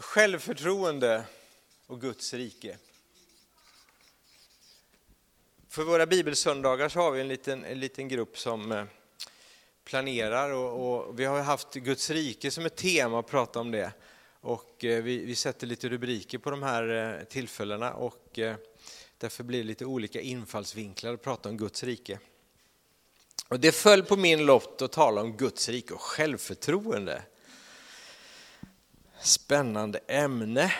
Självförtroende och Guds rike. För våra bibelsöndagar så har vi en liten, en liten grupp som eh, planerar och, och vi har haft Guds rike som ett tema och pratat om det. Och eh, vi, vi sätter lite rubriker på de här eh, tillfällena och därför blir det lite olika infallsvinklar att prata om Guds rike. Och det föll på min lott att tala om Guds rike och självförtroende. Spännande ämne.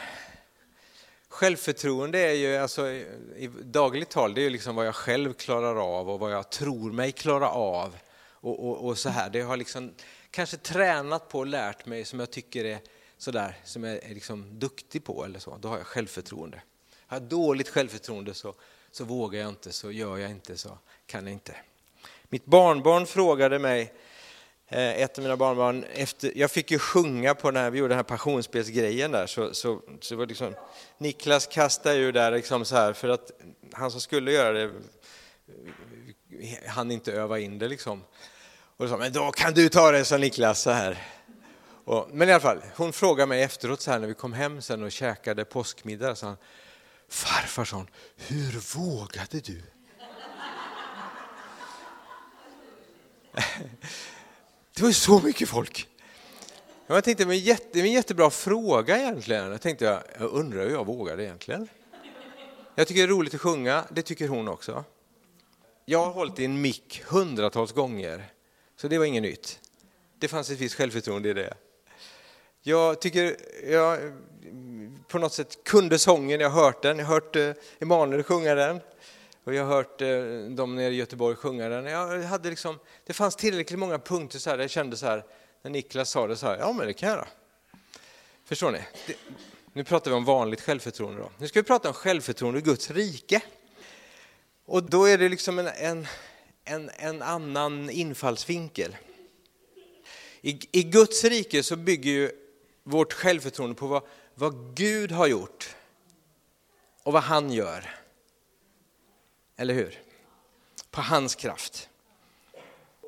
Självförtroende är ju alltså, i dagligt tal det är liksom vad jag själv klarar av och vad jag tror mig klara av. Och, och, och så här. Det har liksom kanske tränat på och lärt mig som jag tycker är sådär, som jag är liksom duktig på eller så. Då har jag självförtroende. Har jag dåligt självförtroende så, så vågar jag inte, så gör jag inte, så kan jag inte. Mitt barnbarn frågade mig Eh, ett av mina barnbarn, efter, jag fick ju sjunga på när vi gjorde den här passionsspelsgrejen där, så, så, så var liksom, Niklas kastade ju där liksom så här, för att han som skulle göra det han inte öva in det liksom. Och då sa men då kan du ta det, sa Niklas så här. Och, men i alla fall, hon frågade mig efteråt så här när vi kom hem sen och käkade påskmiddag, så han, farfar sa hon, hur vågade du? Eh, det var ju så mycket folk. Jag tänkte, men jätte, en jättebra fråga egentligen. Jag tänkte, jag, jag undrar hur jag vågade egentligen. Jag tycker det är roligt att sjunga, det tycker hon också. Jag har hållit i en mick hundratals gånger, så det var inget nytt. Det fanns ett visst självförtroende i det. Jag tycker, jag på något sätt kunde sången, jag har hört den, jag har hört eh, Emanuel sjunga den. Och jag har hört eh, dem nere i Göteborg sjunga den. Jag hade liksom, det fanns tillräckligt många punkter så här, där jag kände så här, när Niklas sa det så här, ja men det kan jag göra. Förstår ni? Det, nu pratar vi om vanligt självförtroende då. Nu ska vi prata om självförtroende i Guds rike. Och då är det liksom en, en, en, en annan infallsvinkel. I, I Guds rike så bygger ju vårt självförtroende på vad, vad Gud har gjort och vad han gör. Eller hur? På hans kraft.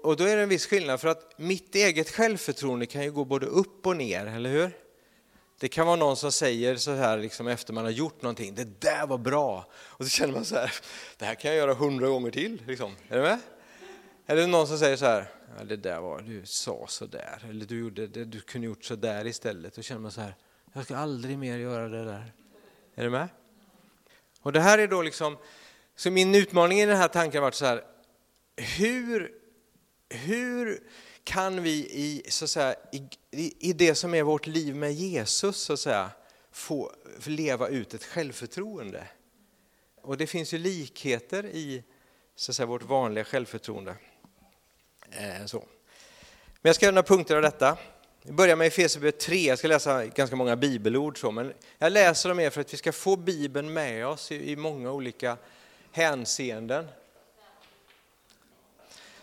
Och då är det en viss skillnad för att mitt eget självförtroende kan ju gå både upp och ner, eller hur? Det kan vara någon som säger så här liksom efter man har gjort någonting, det där var bra. Och så känner man så här, det här kan jag göra hundra gånger till. Liksom. Är du med? Eller någon som säger så här, ja, det där var, du sa så där. Eller du, gjorde det, du kunde gjort så där istället. Då känner man så här, jag ska aldrig mer göra det där. Är du med? Och det här är då liksom så min utmaning i den här tanken har varit så här, hur, hur kan vi i, så att säga, i, i det som är vårt liv med Jesus så att säga, få leva ut ett självförtroende? Och det finns ju likheter i så att säga, vårt vanliga självförtroende. Eh, så. Men jag ska göra några punkter av detta. Vi börjar med Efesierbrevet 3, jag ska läsa ganska många bibelord, så, men jag läser dem mer för att vi ska få Bibeln med oss i, i många olika hänseenden.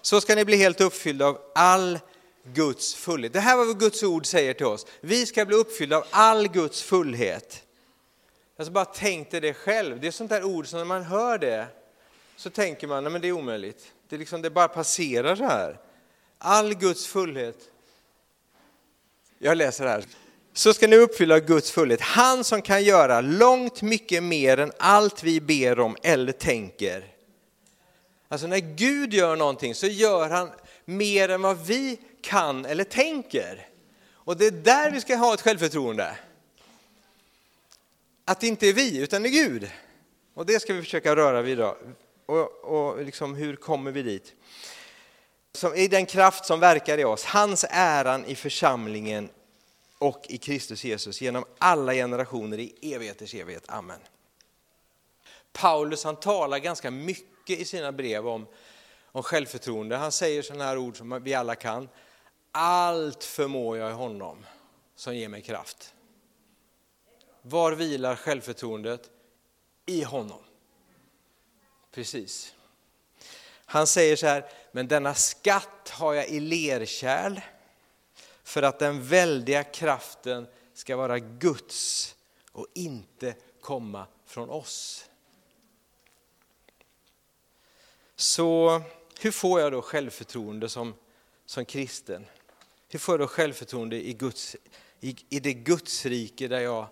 Så ska ni bli helt uppfyllda av all Guds fullhet. Det här var vad Guds ord säger till oss. Vi ska bli uppfyllda av all Guds fullhet. Jag Alltså bara tänkte det själv. Det är sånt där ord som när man hör det så tänker man, men det är omöjligt. Det, är liksom, det bara passerar så här. All Guds fullhet. Jag läser här så ska ni uppfylla Guds fullhet. Han som kan göra långt mycket mer än allt vi ber om eller tänker. Alltså när Gud gör någonting så gör han mer än vad vi kan eller tänker. Och det är där vi ska ha ett självförtroende. Att det inte är vi, utan det är Gud. Och det ska vi försöka röra vid idag. Och, och liksom, hur kommer vi dit? Som I den kraft som verkar i oss, hans äran i församlingen och i Kristus Jesus genom alla generationer i evigheters evighet. Amen. Paulus han talar ganska mycket i sina brev om, om självförtroende. Han säger sådana här ord som vi alla kan. Allt förmår jag i honom som ger mig kraft. Var vilar självförtroendet? I honom. Precis. Han säger så här, men denna skatt har jag i lerkärl för att den väldiga kraften ska vara Guds och inte komma från oss. Så hur får jag då självförtroende som, som kristen? Hur får jag då självförtroende i Guds, i, i det Gudsrike där jag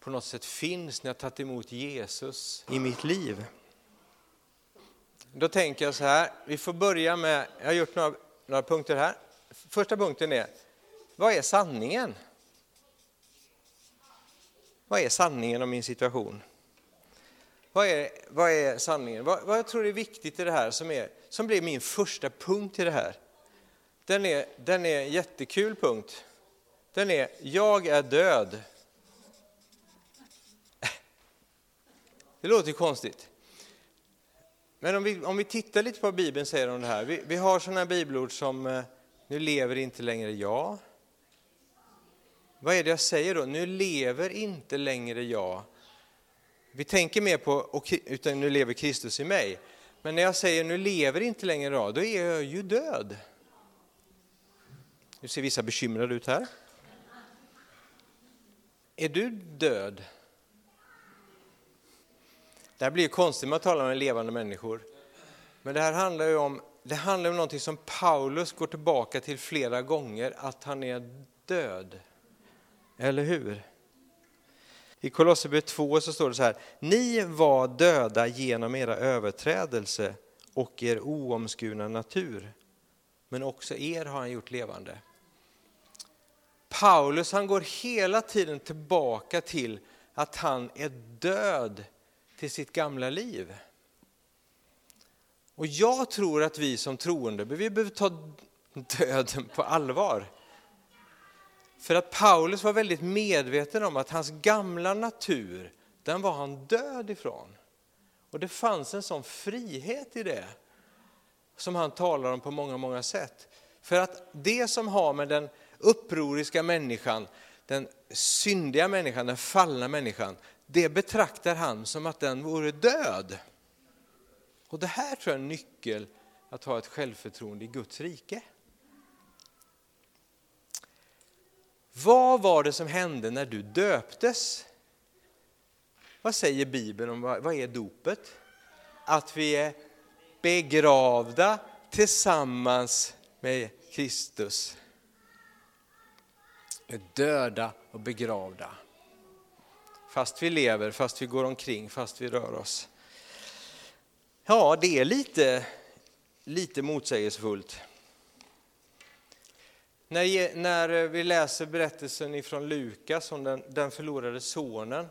på något sätt finns när jag tagit emot Jesus i mitt liv. Då tänker jag så här, vi får börja med, jag har gjort några, några punkter här. Första punkten är, vad är sanningen? Vad är sanningen om min situation? Vad är, vad är sanningen? Vad, vad jag tror är viktigt i det här som, är, som blir min första punkt i det här. Den är, den är en jättekul punkt. Den är, jag är död. Det låter ju konstigt. Men om vi, om vi tittar lite på vad Bibeln säger om det här. Vi, vi har sådana bibelord som, eh, nu lever inte längre jag. Vad är det jag säger då? Nu lever inte längre jag. Vi tänker mer på, utan nu lever Kristus i mig. Men när jag säger nu lever inte längre jag, då är jag ju död. Nu ser vissa bekymrade ut här. Är du död? Det här blir konstigt med att tala med levande människor. Men det här handlar ju om, det handlar om någonting som Paulus går tillbaka till flera gånger, att han är död. Eller hur? I Kolosserbrevet 2 så står det så här, ni var döda genom era överträdelse och er oomskurna natur, men också er har han gjort levande. Paulus han går hela tiden tillbaka till att han är död till sitt gamla liv. Och jag tror att vi som troende, vi behöver ta döden på allvar. För att Paulus var väldigt medveten om att hans gamla natur, den var han död ifrån. Och det fanns en sån frihet i det, som han talar om på många, många sätt. För att det som har med den upproriska människan, den syndiga människan, den fallna människan, det betraktar han som att den vore död. Och det här tror jag är en nyckel att ha ett självförtroende i Guds rike. Vad var det som hände när du döptes? Vad säger Bibeln om vad är dopet? Att vi är begravda tillsammans med Kristus. Är döda och begravda. Fast vi lever, fast vi går omkring, fast vi rör oss. Ja, det är lite, lite motsägelsefullt. När, när eh, vi läser berättelsen ifrån Lukas om den, den förlorade sonen,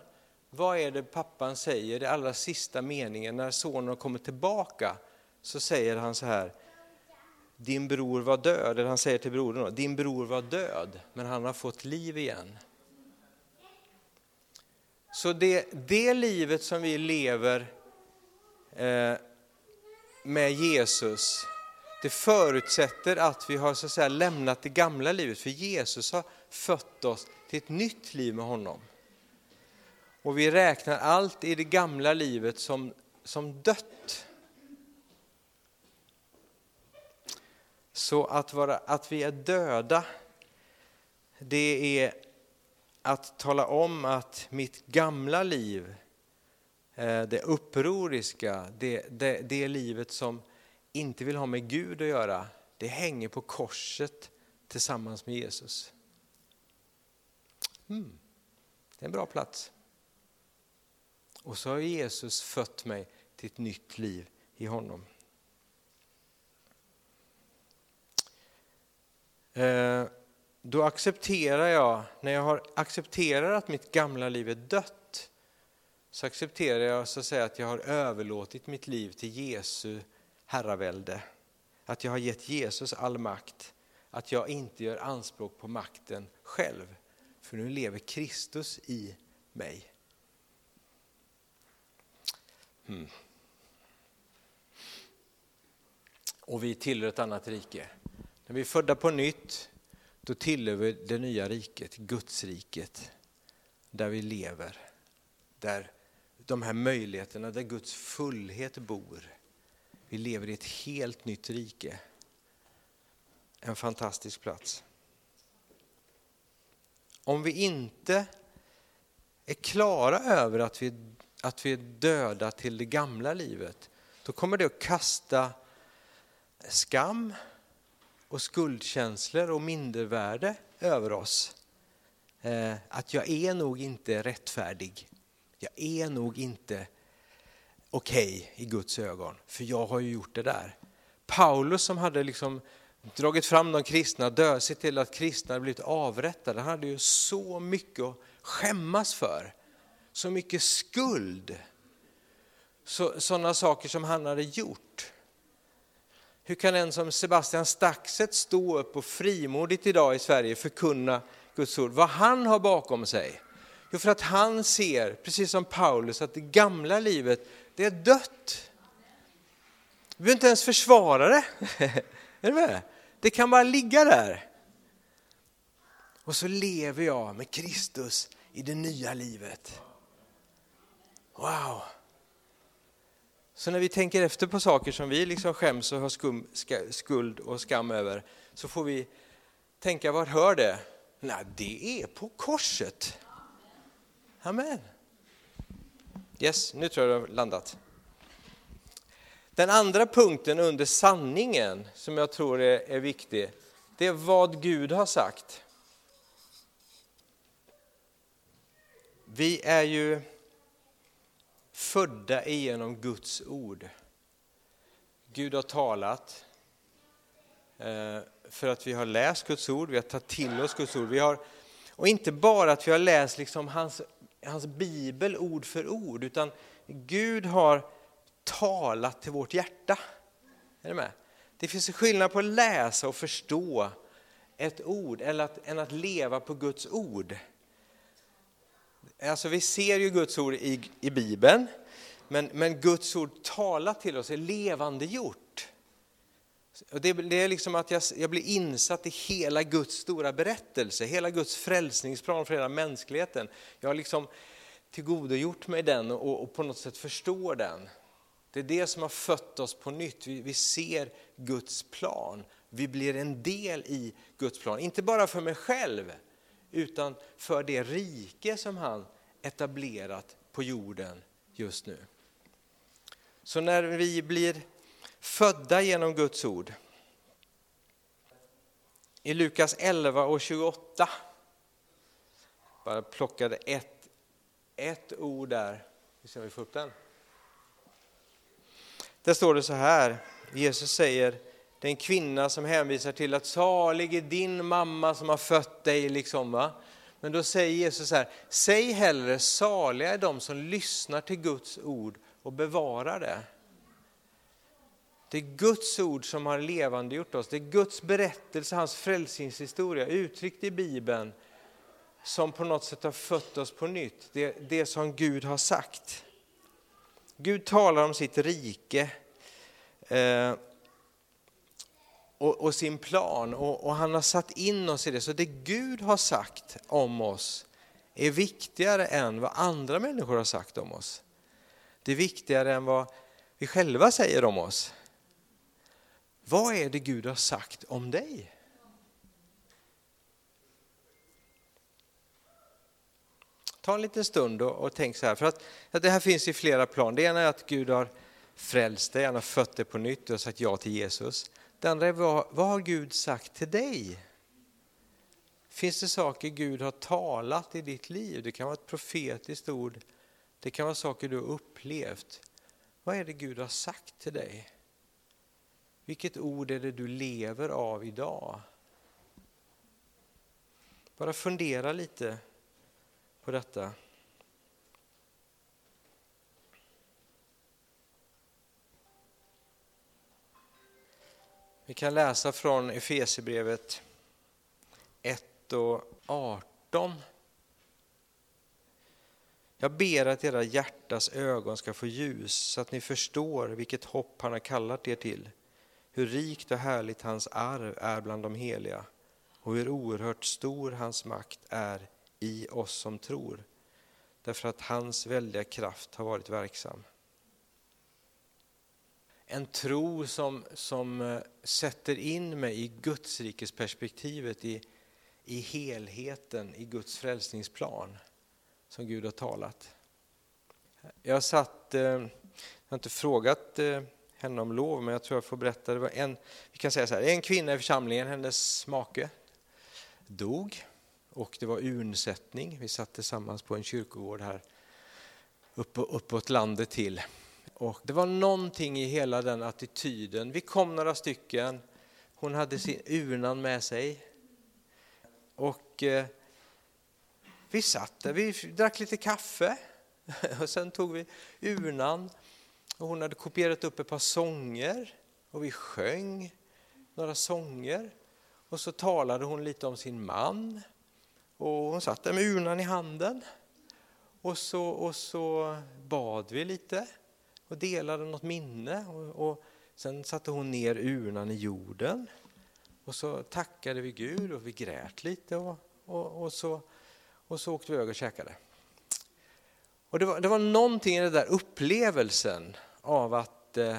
vad är det pappan säger i allra sista meningen när sonen har kommit tillbaka? Så säger han så här, din bror var död, eller han säger till brodern, din bror var död, men han har fått liv igen. Så det, det livet som vi lever eh, med Jesus, det förutsätter att vi har så att säga, lämnat det gamla livet, för Jesus har fött oss till ett nytt liv med honom. Och vi räknar allt i det gamla livet som, som dött. Så att, vara, att vi är döda, det är att tala om att mitt gamla liv, eh, det upproriska, det, det, det livet som inte vill ha med Gud att göra, det hänger på korset tillsammans med Jesus. Mm. Det är en bra plats. Och så har Jesus fött mig till ett nytt liv i honom. Eh, då accepterar jag, när jag har accepterat att mitt gamla liv är dött, så accepterar jag så att, säga, att jag har överlåtit mitt liv till Jesu herravälde. Att jag har gett Jesus all makt, att jag inte gör anspråk på makten själv, för nu lever Kristus i mig. Mm. Och vi tillhör ett annat rike. När vi är födda på nytt då tillhör vi det nya riket, Gudsriket, där vi lever. Där de här möjligheterna, där Guds fullhet bor. Vi lever i ett helt nytt rike. En fantastisk plats. Om vi inte är klara över att vi, att vi är döda till det gamla livet, då kommer det att kasta skam, och skuldkänslor och mindervärde över oss. eh, att jag är nog inte rättfärdig. Jag är nog inte okej okay i Guds ögon, för jag har ju gjort det där. Paulus som hade liksom dragit fram de kristna, dö, sett till att kristna blivit avrättade, han hade ju så mycket att skämmas för. Så mycket skuld. Så, sådana saker som han hade gjort. Hur kan en som Sebastian Staxet stå upp och frimodigt idag i Sverige förkunna Guds ord? Vad han har bakom sig? Jo, för att han ser, precis som Paulus, att det gamla livet, det är dött. Du behöver inte ens försvara det. är du med? Det kan bara ligga där. Och så lever jag med Kristus i det nya livet. Wow! Så när vi tänker efter på saker som vi liksom skäms och har skum, skuld och skam över, så får vi tänka, var hör det? Nej, det är på korset. Amen. Yes, nu tror jag det har landat. Den andra punkten under sanningen som jag tror är, är viktig, det är vad Gud har sagt. Vi är ju födda igenom Guds ord. Gud har talat eh, för att vi har läst Guds ord, vi har tagit till oss Guds ord. Vi har, och inte bara att vi har läst liksom hans, hans bibel ord för ord, utan Gud har talat till vårt hjärta. Är du med? Det finns en skillnad på att läsa och förstå ett ord eller att, än att leva på Guds ord. Alltså vi ser ju Guds ord i, i Bibeln, men, men Guds ord talat till oss är levande gjort. Det, det, är liksom att jag, jag, blir insatt i hela Guds stora berättelse, hela Guds frälsningsplan för hela mänskligheten. Jag har liksom tillgodogjort mig den och, och på något sätt förstår den. Det är det som har fött oss på nytt. Vi, vi ser Guds plan. Vi blir en del i Guds plan. Inte bara för mig själv, utan för det rike som han etablerat på jorden just nu. Så när vi blir födda genom Guds ord, i Lukas 11 och 28, bara plockade ett, ett ord där, vi ser om vi får upp den. Där står det så här, Jesus säger, det är en kvinna som hänvisar till att salig är din mamma som har fött dig. Liksom, va? Men då säger Jesus så här, säg hellre saliga är de som lyssnar till Guds ord och bevarar det. Det är Guds ord som har levande gjort oss. Det är Guds berättelse, hans frälsningshistoria uttryckt i Bibeln som på något sätt har fött oss på nytt. Det, det som Gud har sagt. Gud talar om sitt rike eh, och, och, sin plan och, och, han har satt in oss i det. Så det Gud har sagt om oss är viktigare än vad andra människor har sagt om oss. Det är viktigare än vad vi själva säger om oss. Vad är det Gud har sagt om dig? Ta en liten stund och, och tänk så här, för att, att det här finns i flera plan. Det ena är att Gud har frälst dig, han har fött dig på nytt och sagt ja till Jesus. Det andra är vad, vad har Gud sagt till dig? Finns det saker Gud har talat i ditt liv? Det kan vara ett profetiskt ord, det kan vara saker du har upplevt. Vad är det Gud har sagt till dig? Vilket ord är det du lever av idag? Bara fundera lite på detta. Vi kan läsa från Efesierbrevet 1 och 18. Jag ber att era hjärtas ögon ska få ljus så att ni förstår vilket hopp han har kallat er till, hur rikt och härligt hans arv är bland de heliga och hur oerhört stor hans makt är i oss som tror, därför att hans väldiga kraft har varit verksam. En tro som, som eh, sätter in mig i Guds rikesperspektivet, i, i helheten, i Guds frälsningsplan som Gud har talat. Jag satt, eh, jag har inte frågat eh, henne om lov, men jag tror jag får berätta. Det var en, vi kan säga så här, en kvinna i församlingen, hennes make dog och det var urnsättning. Vi satt tillsammans på en kyrkogård här uppåt landet till. Och det var någonting i hela den attityden. Vi kom några stycken, hon hade sin urnan med sig. Och eh, vi satt där, vi drack lite kaffe och sen tog vi urnan och hon hade kopierat upp ett par sånger och vi sjöng några sånger. Och så talade hon lite om sin man och hon satt där med urnan i handen. Och så, och så bad vi lite och delade något minne. Och, och sen satte hon ner urnan i jorden. Och så tackade vi Gud och vi grät lite och, och, och så, och så åkte vi över och käkade. Och det var, det var någonting i den där upplevelsen av att eh,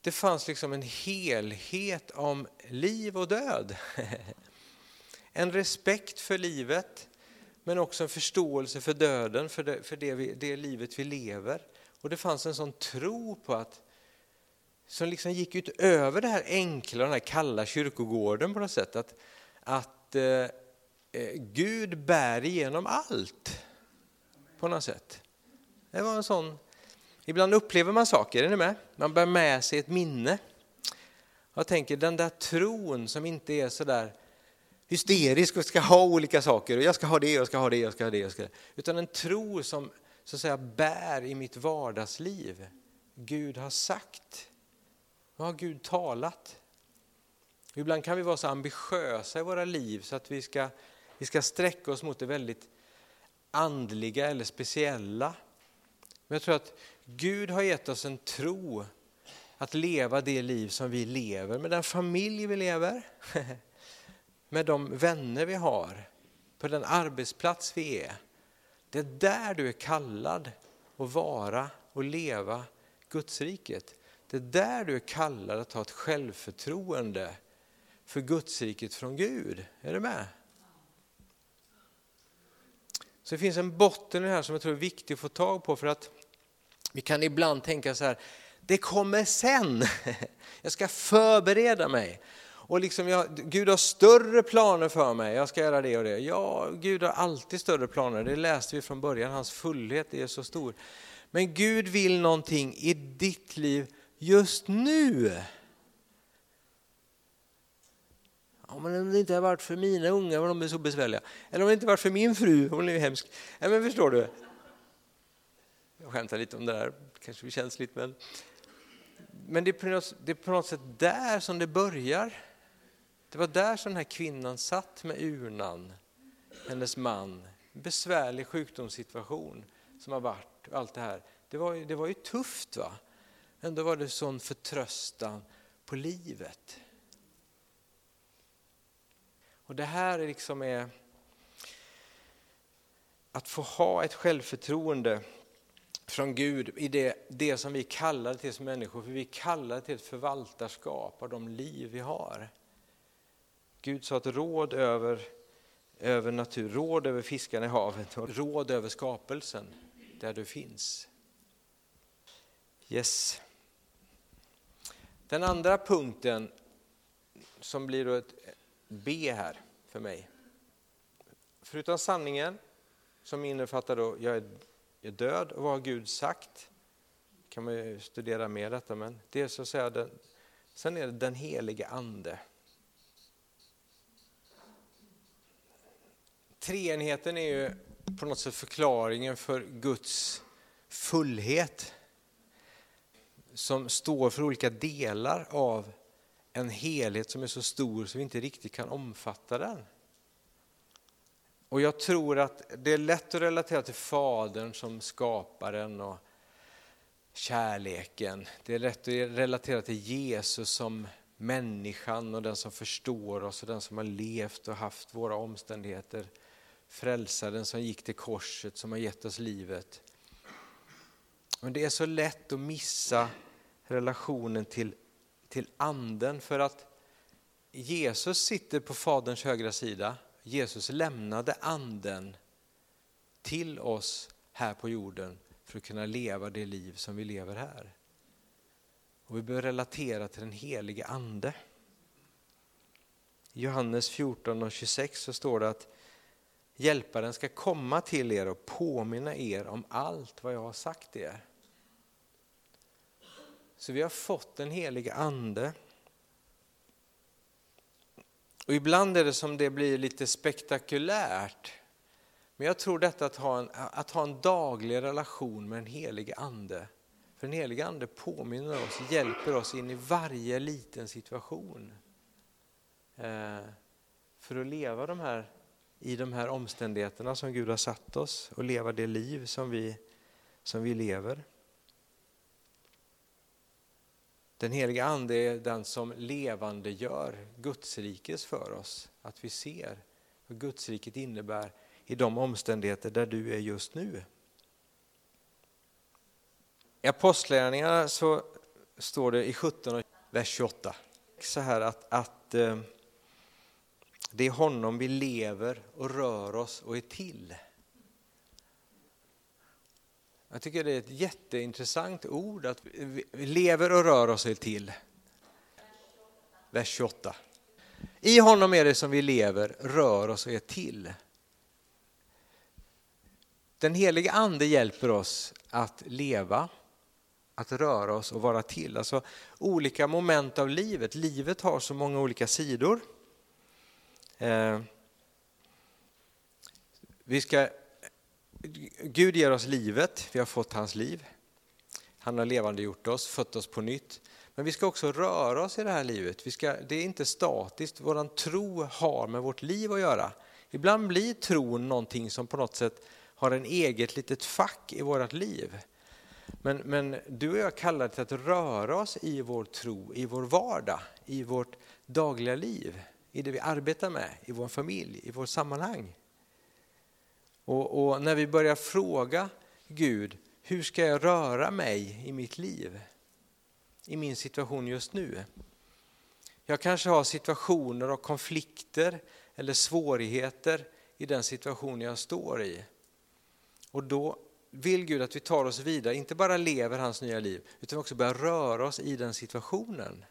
det fanns liksom en helhet om liv och död. en respekt för livet, men också en förståelse för döden, för det, för det, vi, det livet vi lever. Och det fanns en sån tro på att som liksom gick utöver det här enkla, den här kalla kyrkogården på något sätt. Att, att eh, eh Gud bär igenom allt på något sätt. Det var en sån, ibland upplever man saker, är ni med? Man bär med sig ett minne. Jag tänker den där tron som inte är så där hysterisk och ska ha olika saker och jag ska ha det, jag ska ha det, jag ska ha det, jag ska ha det. Utan en tro som så att säga bär i mitt vardagsliv. Gud har sagt. Vad har Gud talat? Ibland kan vi vara så ambitiösa i våra liv så att vi ska, vi ska sträcka oss mot det väldigt andliga eller speciella. Men jag tror att Gud har gett oss en tro att leva det liv som vi lever, med den familj vi lever, med de vänner vi har, på den arbetsplats vi är. Det är där du är kallad att vara och leva Gudsriket. Det är där du är kallad att ha ett självförtroende för Gudsriket från Gud. Är du med? Så det finns en botten i det här som jag tror är viktig att få tag på för att vi kan ibland tänka så här, det kommer sen. Jag ska förbereda mig. Och liksom jag, Gud har större planer för mig, jag ska göra det och det. Ja, Gud har alltid större planer, det läste vi från början, hans fullhet är så stor. Men Gud vill någonting i ditt liv just nu. Ja, men om det inte har varit för mina ungar, vad de är så besvärliga. Eller om det inte varit för min fru, hon är ju hemsk. Ja, men förstår du? Jag skämtar lite om det där, kanske blir känsligt men, men det, är på något, det är på något sätt där som det börjar. Det var där som den här kvinnan satt med urnan, hennes man, besvärlig sjukdomssituation som har varit, allt det här. Det var, det var ju tufft va? Ändå var det sån förtröstan på livet. Och det här liksom är att få ha ett självförtroende från Gud i det, det som vi kallar till som människor, för vi kallar till ett förvaltarskap av de liv vi har. Gud sa ett råd över, över natur, råd över fiskarna i havet och råd över skapelsen där du finns. Yes. Den andra punkten som blir då ett B här för mig. Förutom sanningen som innefattar då jag är, är död och vad har Gud sagt? kan man ju studera mer detta men det är så att säga den, sen är det den helige ande. Treenigheten är ju på något sätt förklaringen för Guds fullhet som står för olika delar av en helhet som är så stor så vi inte riktigt kan omfatta den. Och jag tror att det är lätt att relatera till Fadern som skaparen och kärleken. Det är lätt att relatera till Jesus som människan och den som förstår oss och den som har levt och haft våra omständigheter. Frälsaren som gick till korset, som har gett oss livet. Men det är så lätt att missa relationen till, till anden för att Jesus sitter på Faderns högra sida. Jesus lämnade anden till oss här på jorden för att kunna leva det liv som vi lever här. Och vi behöver relatera till den helige ande. I Johannes 14 och 26 så står det att Hjälparen ska komma till er och påminna er om allt vad jag har sagt er. Så vi har fått en helig ande. Och ibland är det som det blir lite spektakulärt. Men jag tror detta att ha en, att ha en daglig relation med den helige ande. För den helige ande påminner oss, hjälper oss in i varje liten situation. Eh, för att leva de här, i de här omständigheterna som Gud har satt oss och leva det liv som vi, som vi lever. Den heliga Ande är den som levande gör Gudsrikes för oss. Att vi ser vad Gudsriket innebär i de omständigheter där du är just nu. I Apostlagärningarna så står det i 17, vers 28 så här att, att eh, det är honom vi lever och rör oss och är till. Jag tycker det är ett jätteintressant ord att vi lever och rör oss till. Vers 28. I honom är det som vi lever, rör oss och är till. Den heliga ande hjälper oss att leva, att röra oss och vara till. Alltså olika moment av livet. Livet har så många olika sidor. Eh, vi ska Gud ger oss livet, vi har fått hans liv. Han har levande gjort oss, fött oss på nytt. Men vi ska också röra oss i det här livet. Vi ska, det är inte statiskt, vår tro har med vårt liv att göra. Ibland blir tron någonting som på något sätt har en eget litet fack i vårt liv. Men, men du och jag kallar till att röra oss i vår tro, i vår vardag, i vårt dagliga liv, i det vi arbetar med, i vår familj, i vårt sammanhang. Och, och, när vi börjar fråga Gud, hur ska jag röra mig i mitt liv? I min situation just nu. Jag kanske har situationer och konflikter eller svårigheter i den situation jag står i. Och då vill Gud att vi tar oss vidare, inte bara lever hans nya liv, utan också börjar röra oss i den situationen.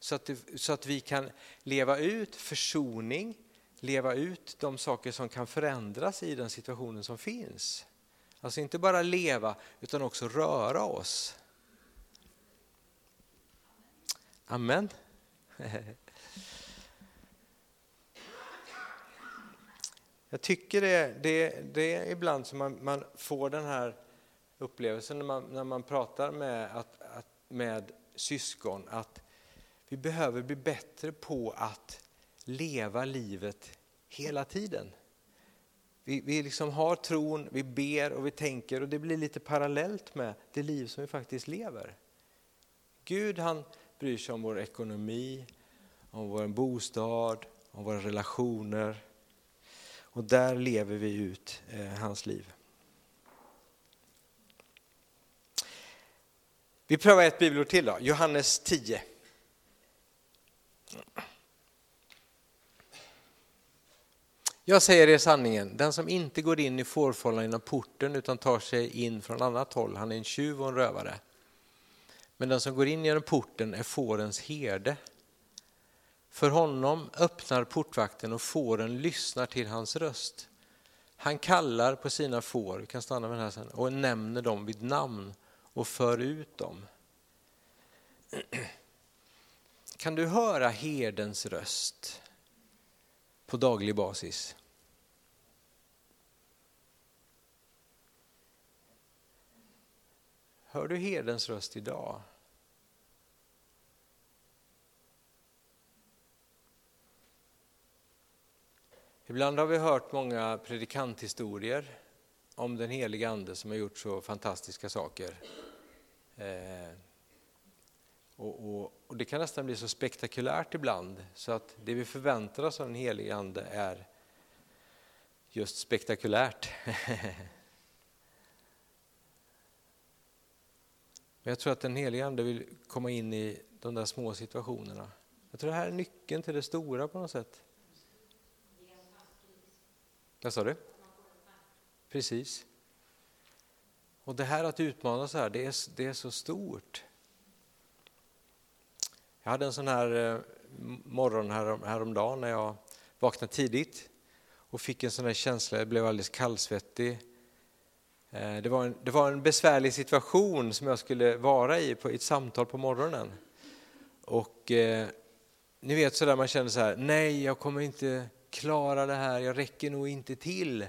Så att, det, så att vi kan leva ut försoning, leva ut de saker som kan förändras i den situationen som finns. Alltså inte bara leva utan också röra oss. Amen. Jag tycker det, det, det är ibland som man, man, får den här upplevelsen när man, när man pratar med, att, att, med syskon att vi behöver bli bättre på att leva livet hela tiden. Vi, vi liksom har tron, vi ber och vi tänker och det blir lite parallellt med det liv som vi faktiskt lever. Gud han bryr sig om vår ekonomi, om vår bostad, om våra relationer. Och där lever vi ut eh, hans liv. Vi prövar ett bibelord till då, Johannes 10. Jag säger er sanningen, den som inte går in i fårfållan genom porten utan tar sig in från annat håll, han är en tjuv och en rövare. Men den som går in genom porten är fårens herde. För honom öppnar portvakten och fåren lyssnar till hans röst. Han kallar på sina får, vi kan stanna med den här sen, och nämner dem vid namn och för ut dem. Kan du höra herdens röst på daglig basis? Hör du herdens röst idag? Ibland har vi hört många predikanthistorier om den heliga Ande som har gjort så fantastiska saker. Eh, och, och, och, Det kan nästan bli så spektakulärt ibland så att det vi förväntar oss av den heliga Ande är just spektakulärt. Men jag tror att den heliga Ande vill komma in i de där små situationerna. Jag tror det här är nyckeln till det stora på något sätt. Vad sa du? Precis. Och det här att utmana så här, det är, det är så stort. Jag hade en sån här eh, morgon härom, häromdagen när jag vaknade tidigt och fick en sån här känsla, jag blev alldeles kallsvettig. Eh, det var, en, det var en besvärlig situation som jag skulle vara i på ett samtal på morgonen. Och eh, ni vet sådär man känner så här, nej jag kommer inte klara det här, jag räcker nog inte till.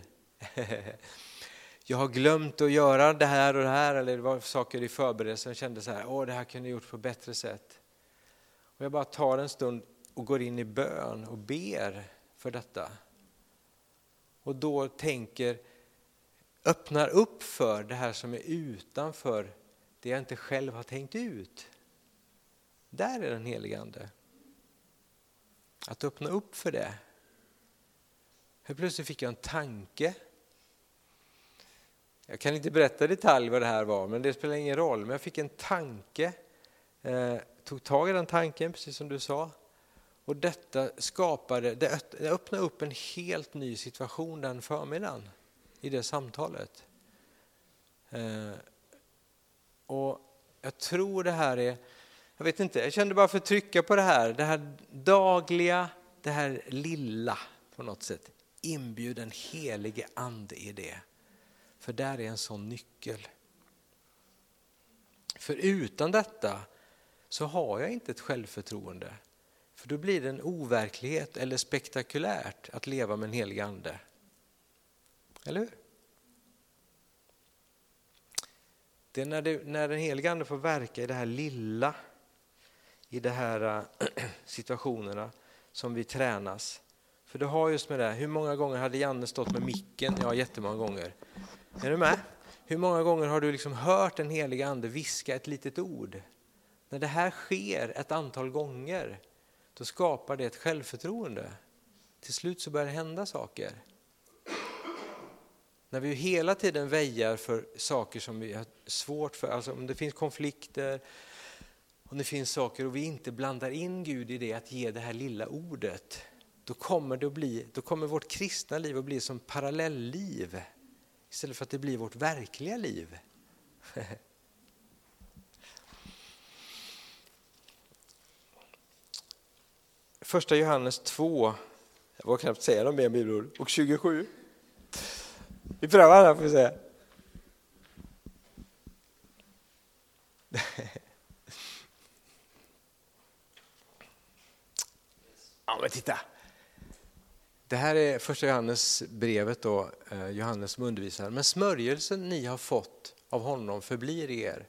jag har glömt att göra det här och det här, eller det var saker i förberedelsen, jag kände så här, åh det här kunde jag gjort på ett bättre sätt. Och jag bara tar en stund och går in i bön och ber för detta. Och då tänker, öppnar upp för det här som är utanför det jag inte själv har tänkt ut. Där är den helige Ande. Att öppna upp för det. Helt plötsligt fick jag en tanke. Jag kan inte berätta i detalj vad det här var, men det spelar ingen roll. Men jag fick en tanke, eh, tog tag i den tanken, precis som du sa. Och detta skapade, det öppnade upp en helt ny situation den förmiddagen i det samtalet. Eh, och jag tror det här är jag vet inte, jag kände bara för att trycka på det här, det här dagliga, det här lilla på något sätt. Inbjud den helige ande i det. För där är en sån nyckel. För utan detta så har jag inte ett självförtroende. För då blir det en overklighet eller spektakulärt att leva med en helig ande. Eller hur? Det är när, det, när den helige ande får verka i det här lilla i de här äh, situationerna som vi tränas. För det har just med det, hur många gånger hade Janne stått med micken? Ja, jättemånga gånger. Är du med? Hur många gånger har du liksom hört den heliga ande viska ett litet ord? När det här sker ett antal gånger, då skapar det ett självförtroende. Till slut så börjar det hända saker. När vi hela tiden väjar för saker som vi har svårt för, alltså om det finns konflikter, om det finns saker och vi inte blandar in Gud i det att ge det här lilla ordet, då kommer, det att bli, då kommer vårt kristna liv att bli som parallellliv istället för att det blir vårt verkliga liv. Första Johannes 2, jag vågar knappt säga något mer bibelord, och 27. Vi prövar här får vi se. Ja, men titta! Det här är första Johannes brevet då, eh, Johannes som undervisar. Men smörjelsen ni har fått av honom förblir er.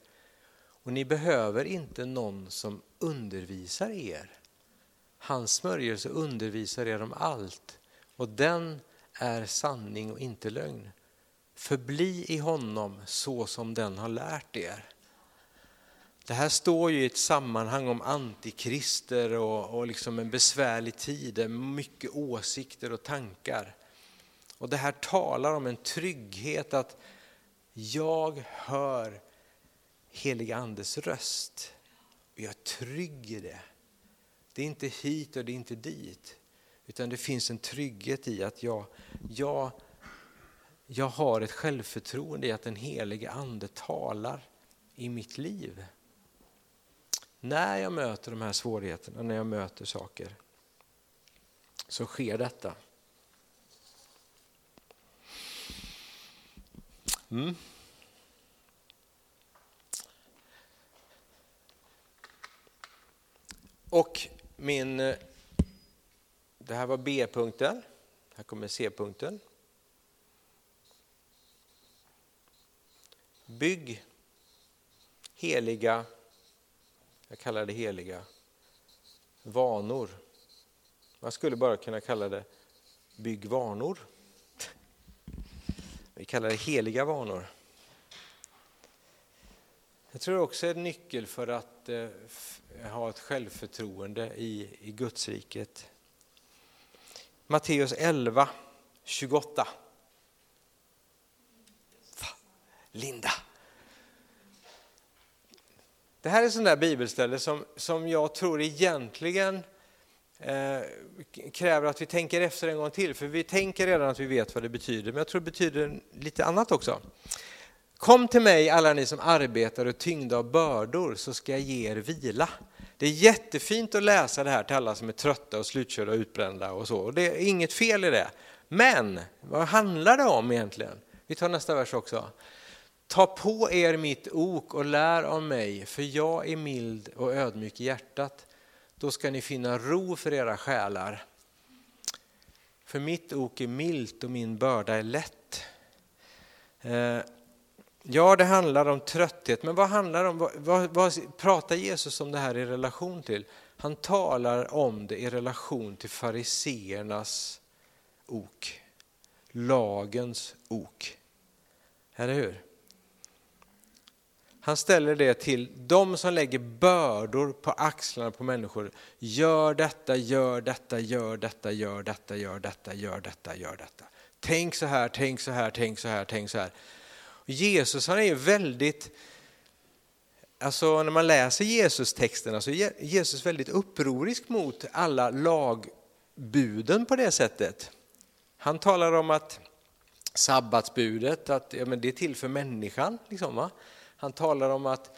Och ni behöver inte någon som undervisar er. Hans smörjelse undervisar er om allt och den är sanning och inte lögn. Förbli i honom så som den har lärt er. Det här står ju i ett sammanhang om antikrister och, och liksom en besvärlig tid, mycket åsikter och tankar. Och det här talar om en trygghet att jag hör heliga andes röst. Och jag är trygg i det. Det är inte hit och det är inte dit. Utan det finns en trygghet i att jag, jag, jag har ett självförtroende i att den helige ande talar i mitt liv när jag möter de här svårigheterna, när jag möter saker, så sker detta. Mm. Och min, eh, det här var B-punkten, här kommer C-punkten. Bygg heliga jag kallar det heliga vanor. Man skulle bara kunna kalla det bygg vanor. Vi kallar det heliga vanor. Jag tror också är en nyckel för att eh, ha ett självförtroende i, i Gudsriket. Matteus 11, 28. Linda! Det här är sån där bibelställe som, som jag tror egentligen eh, kräver att vi tänker efter en gång till, för vi tänker redan att vi vet vad det betyder, men jag tror det betyder lite annat också. Kom till mig alla ni som arbetar och tyngda av bördor så ska jag ge er vila. Det är jättefint att läsa det här till alla som är trötta och slutkörda och utbrända och så. Och det är inget fel i det. Men vad handlar det om egentligen? Vi tar nästa vers också. Ta på er mitt ok och lär av mig, för jag är mild och ödmjuk i hjärtat. Då ska ni finna ro för era själar. För mitt ok är milt och min börda är lätt. Eh, Ja, det handlar om trötthet, men vad handlar om, vad, vad, pratar Jesus om det här i relation till? Han talar om det i relation till fariseernas ok, lagens ok. Eller hur? Han ställer det till de som lägger bördor på axlarna på människor. Gör detta, gör detta, gör detta, gör detta, gör detta, gör detta, gör detta. Tänk så här, tänk så här, tänk så här, tänk så här. Och Jesus han är ju väldigt, alltså när man läser Jesus-texterna så är Jesus väldigt upprorisk mot alla lagbuden på det sättet. Han talar om att sabbatsbudet, att ja, men det är till för människan. Liksom, va? Han talar om att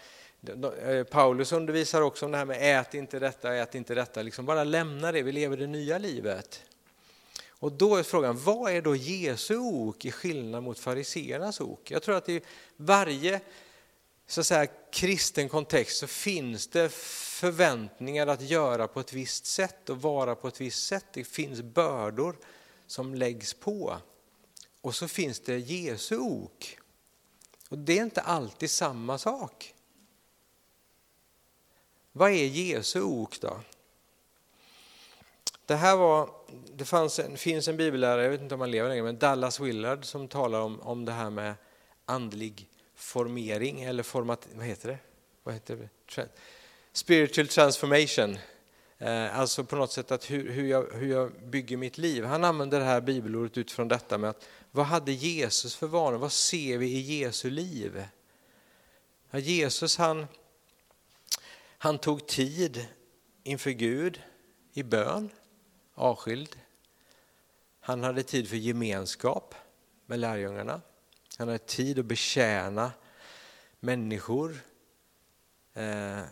eh, Paulus undervisar också om det här med ät inte detta, ät inte detta. Liksom bara lämna det, vi lever det nya livet. Och då är frågan, vad är då Jesu ok i skillnad mot fariseernas ok? Jag tror att i varje så att säga, kristen kontext så finns det förväntningar att göra på ett visst sätt och vara på ett visst sätt. Det finns bördor som läggs på. Och så finns det Jesu ok. Och det är inte alltid samma sak. Vad är Jesu ok då? Det här var, det fanns en, finns en bibellärare, jag vet inte om han lever längre, men Dallas Willard som talar om, om det här med andlig formering eller format, vad heter det? Vad heter det? Spiritual transformation. Eh, alltså på något sätt att hur, hur, jag, hur jag bygger mitt liv. Han använder det här bibelordet utifrån detta med att vad hade Jesus för vanor? Vad ser vi i Jesu liv? Ja, Jesus han, han tog tid inför Gud i bön, avskild. Han hade tid för gemenskap med lärjungarna. Han hade tid att betjäna människor. Eh, eh,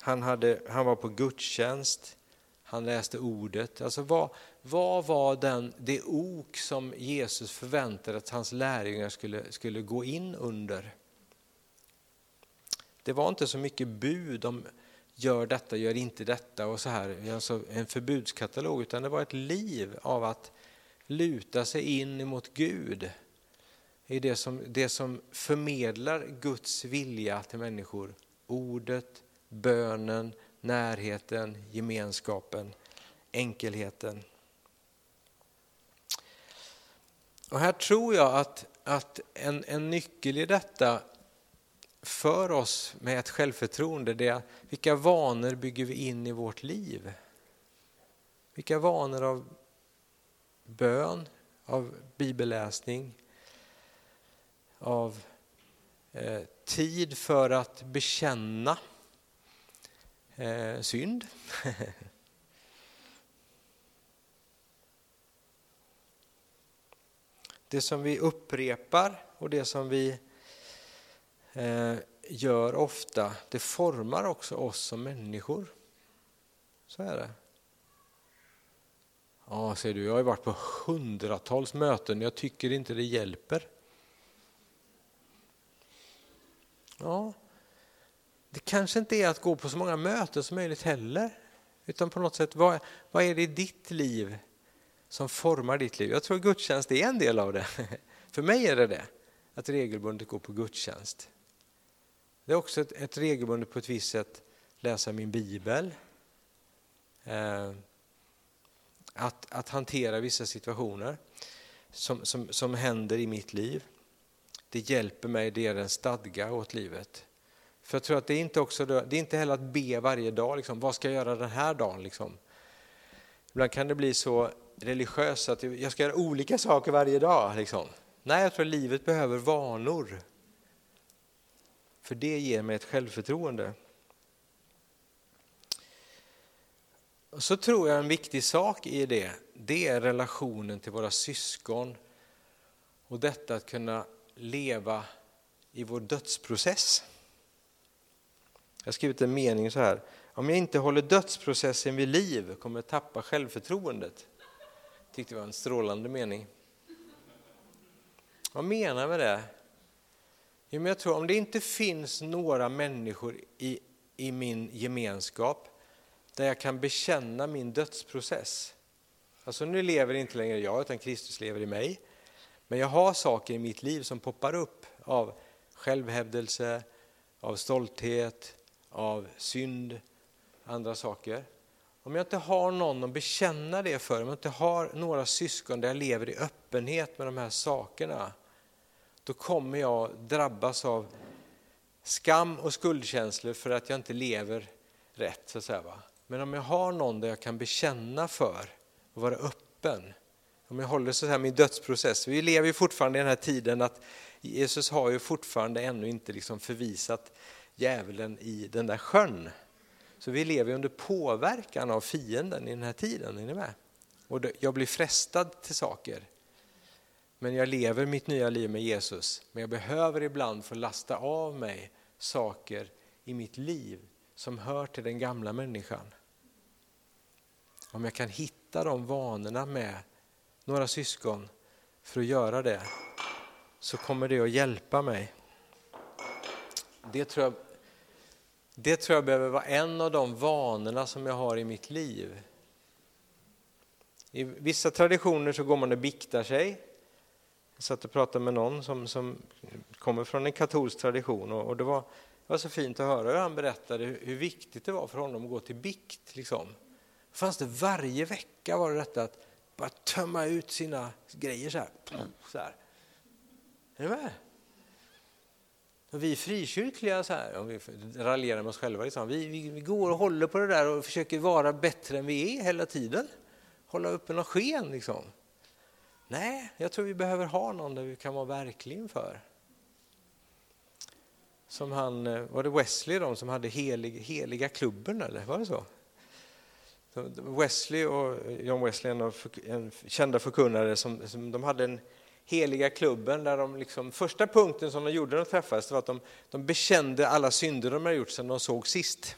han, hade, han var på gudstjänst, han läste ordet. Alltså vad, vad var den, det ok som Jesus förväntade att hans lärjungar skulle, skulle gå in under? Det var inte så mycket bud om gör detta, gör inte detta och så här, alltså en förbudskatalog, utan det var ett liv av att luta sig in mot Gud i det som, det som förmedlar Guds vilja till människor. Ordet, bönen, närheten, gemenskapen, enkelheten. Och här tror jag att, att en, en nyckel i detta för oss med ett självförtroende, det är vilka vanor bygger vi in i vårt liv? Vilka vanor av bön, av bibelläsning, av eh, tid för att bekänna eh, synd. det som vi upprepar och det som vi Eh, gör ofta, det formar också oss som människor. Så är det. Ja, ser du, jag har varit på hundratals möten, jag tycker inte det hjälper. Ja, det kanske inte är att gå på så många möten som möjligt heller. Utan på något sätt, vad, vad är det i ditt liv som formar ditt liv? Jag tror gudstjänst är en del av det. För mig är det det, att regelbundet gå på gudstjänst. Det är också ett, ett regelbundet på ett visst sätt läsa min bibel. Eh, att, att hantera vissa situationer som, som, som händer i mitt liv. Det hjälper mig, det ger en stadga åt livet. För jag tror att det är inte, också, det är inte heller att be varje dag, liksom, vad ska jag göra den här dagen? Liksom. Ibland kan det bli så religiöst att jag ska göra olika saker varje dag. Liksom. Nej, jag tror att livet behöver vanor. För det ger mig ett självförtroende. Och så tror jag en viktig sak i det, det är relationen till våra syskon och detta att kunna leva i vår dödsprocess. Jag har skrivit en mening så här. Om jag inte håller dödsprocessen vid liv kommer jag tappa självförtroendet. Tyckte det var en strålande mening. Vad menar jag med det? Jo, men jag tror om det inte finns några människor i, i min gemenskap där jag kan bekänna min dödsprocess. Alltså nu lever inte längre jag, utan Kristus lever i mig. Men jag har saker i mitt liv som poppar upp av självhävdelse, av stolthet, av synd, andra saker. Om jag inte har någon att bekänna det för, om jag inte har några syskon där jag lever i öppenhet med de här sakerna, då kommer jag drabbas av skam och skuldkänslor för att jag inte lever rätt. Så att säga, va? Men om jag har någon där jag kan bekänna för och vara öppen, om jag håller så här min dödsprocess, vi lever ju fortfarande i den här tiden att Jesus har ju fortfarande ännu inte liksom förvisat djävulen i den där sjön. Så vi lever under påverkan av fienden i den här tiden, är ni med? Och jag blir frestad till saker. Men jag lever mitt nya liv med Jesus. Men jag behöver ibland få lasta av mig saker i mitt liv som hör till den gamla människan. Om jag kan hitta de vanorna med några syskon för att göra det så kommer det att hjälpa mig. Det tror jag, det tror jag behöver vara en av de vanorna som jag har i mitt liv. I vissa traditioner så går man och biktar sig. Jag satt och pratade med någon som, som kommer från en katolsk tradition och, och det, var, det var så fint att höra hur han berättade hur, hur viktigt det var för honom att gå till bikt. Liksom. Fanns det varje vecka var det detta att bara tömma ut sina grejer så här. Så här. Är ni med? Och vi frikyrkliga, så här, om vi raljerar med oss själva, liksom, vi, vi, vi, går och håller på det där och försöker vara bättre än vi är hela tiden. Hålla uppe något sken liksom. Nej, jag tror vi behöver ha någon där vi kan vara verklig inför. Som han, eh, var det Wesley de som hade helig, heliga klubben eller var det så? Wesley och John Wesley, en, en kända förkunnare, som, som de hade en heliga klubben där de liksom, första punkten som de gjorde när de träffades var att de, de bekände alla synder de hade gjort sedan de såg sist.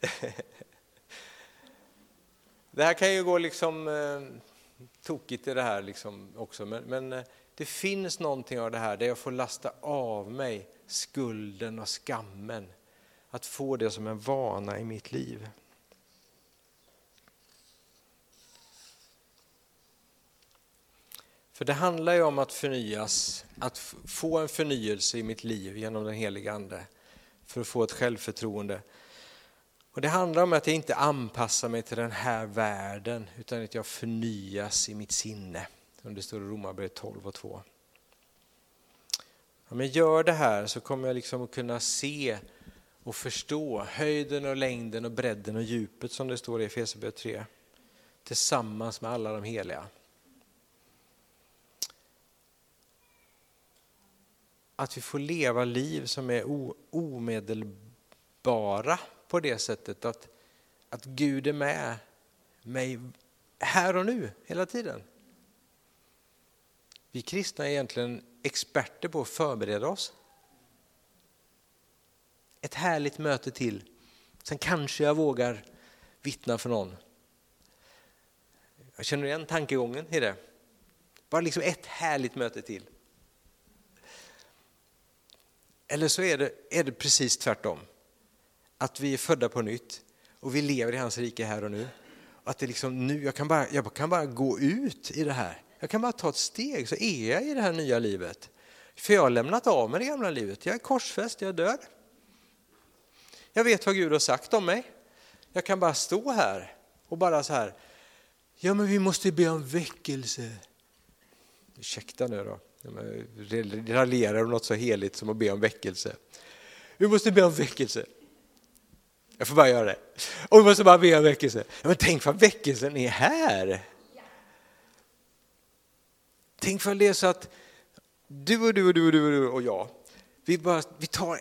Det här kan ju gå liksom eh, tokigt i det här liksom också, men, men eh, det finns någonting av det här där jag får lasta av mig skulden och skammen. Att få det som en vana i mitt liv. För det handlar ju om att förnyas, att få en förnyelse i mitt liv genom den heliga Ande för att få ett självförtroende. Och Det handlar om att jag inte anpassar mig till den här världen utan att jag förnyas i mitt sinne, som det står i Romarbrevet 12 och 2. Om jag gör det här så kommer jag liksom att kunna se och förstå höjden och längden och bredden och djupet som det står i Efesierbrevet 3 tillsammans med alla de heliga. att vi får leva liv som är omedelbara på det sättet att, att Gud är med mig här och nu, hela tiden. Vi kristna är egentligen experter på att förbereda oss. Ett härligt möte till, sen kanske jag vågar vittna för någon. Jag känner igen tankegången i det. Bara liksom ett härligt möte till. Eller så är det, är det precis tvärtom. Att vi är födda på nytt och vi lever i hans rike här och nu. Att det liksom nu, jag, kan bara, jag kan bara gå ut i det här. Jag kan bara ta ett steg så är jag i det här nya livet. För jag har lämnat av mig det gamla livet. Jag är korsfäst, jag är död. Jag vet vad Gud har sagt om mig. Jag kan bara stå här och bara så här, ja men vi måste be om väckelse. Ursäkta nu då. Raljerar om något så heligt som att be om väckelse. Vi måste be om väckelse. Jag får bara göra det. Och vi måste bara be om väckelse. men tänk vad väckelsen är här. Tänk för det är så att du och du och du och du och jag, vi, bara, vi tar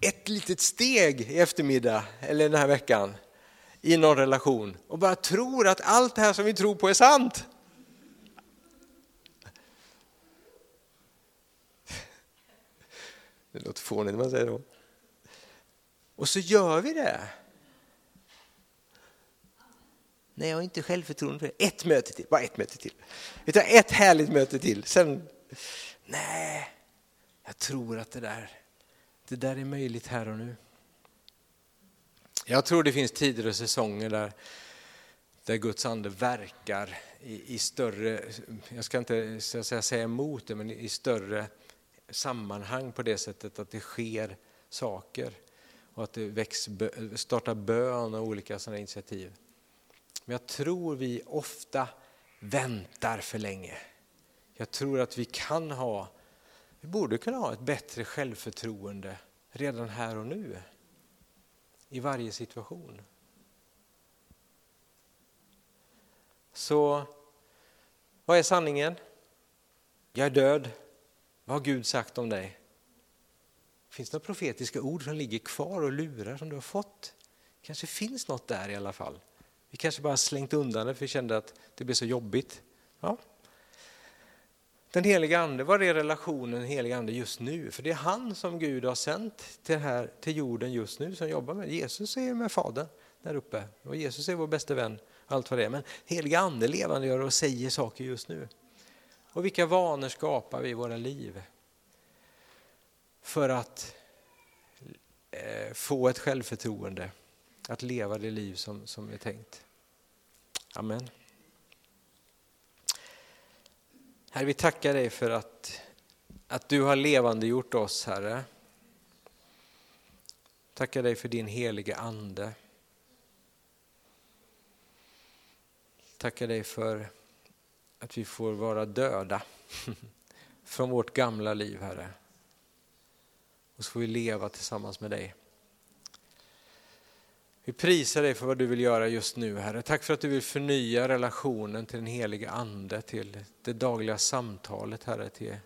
ett litet steg i eftermiddag eller den här veckan i någon relation och bara tror att allt det här som vi tror på är sant. Det låter fånigt när man säger så. Och så gör vi det. Nej, jag har inte självförtroende för det. Ett möte till, bara ett möte till. Vi tar ett härligt möte till. Sen, nej, jag tror att det där, det där är möjligt här och nu. Jag tror det finns tider och säsonger där, där Guds ande verkar i, i större, jag ska inte så säga, säga emot det, men i större sammanhang på det sättet att det sker saker och att det väcks, startar bön och olika sådana initiativ. Men jag tror vi ofta väntar för länge. Jag tror att vi kan ha, vi borde kunna ha ett bättre självförtroende redan här och nu. I varje situation. Så vad är sanningen? Jag är död. Vad har Gud sagt om dig? Finns det några profetiska ord som ligger kvar och lurar som du har fått? kanske finns något där i alla fall. Vi kanske bara slängt undan det för vi kände att det blev så jobbigt. Ja. Den heliga ande, vad är relationen den heliga ande just nu? För det är han som Gud har sänt till, här, till jorden just nu som jobbar med Jesus är med Fadern där uppe och Jesus är vår bästa vän. Allt vad det är. Men heliga ande levandegör och säger saker just nu. Och vilka vanor skapar vi i våra liv? För att eh, få ett självförtroende att leva det liv som, som är tänkt. Amen. Herre, vi tackar dig för att, att du har levande gjort oss, Herre. Tackar dig för din heliga Ande. Tackar dig för att vi får vara döda från vårt gamla liv, Herre. Och så får vi leva tillsammans med dig. Vi prisar dig för vad du vill göra just nu, Herre. Tack för att du vill förnya relationen till den heliga Ande, till det dagliga samtalet, Herre, till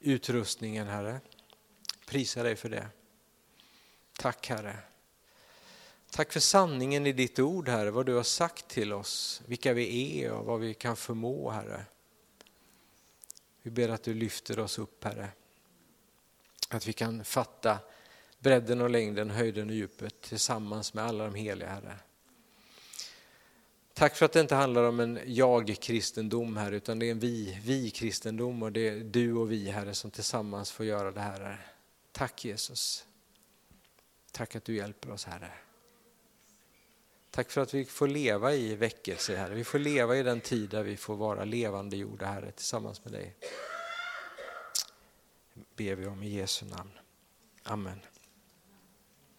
utrustningen, Herre. Prisar dig för det. Tack, Herre. Tack för sanningen i ditt ord, Herre, vad du har sagt till oss, vilka vi är och vad vi kan förmå, Herre. Vi ber att du lyfter oss upp, Herre. Att vi kan fatta bredden och längden, höjden och djupet tillsammans med alla de heliga, Herre. Tack för att det inte handlar om en jag-kristendom här, utan det är en vi-kristendom och det är du och vi, Herre, som tillsammans får göra det här. Herre. Tack Jesus. Tack att du hjälper oss, Herre. Tack för att vi får leva i väckelse, Herre. Vi får leva i den tid där vi får vara levande jorda, Herre, tillsammans med dig ber vi om i Jesu namn. Amen.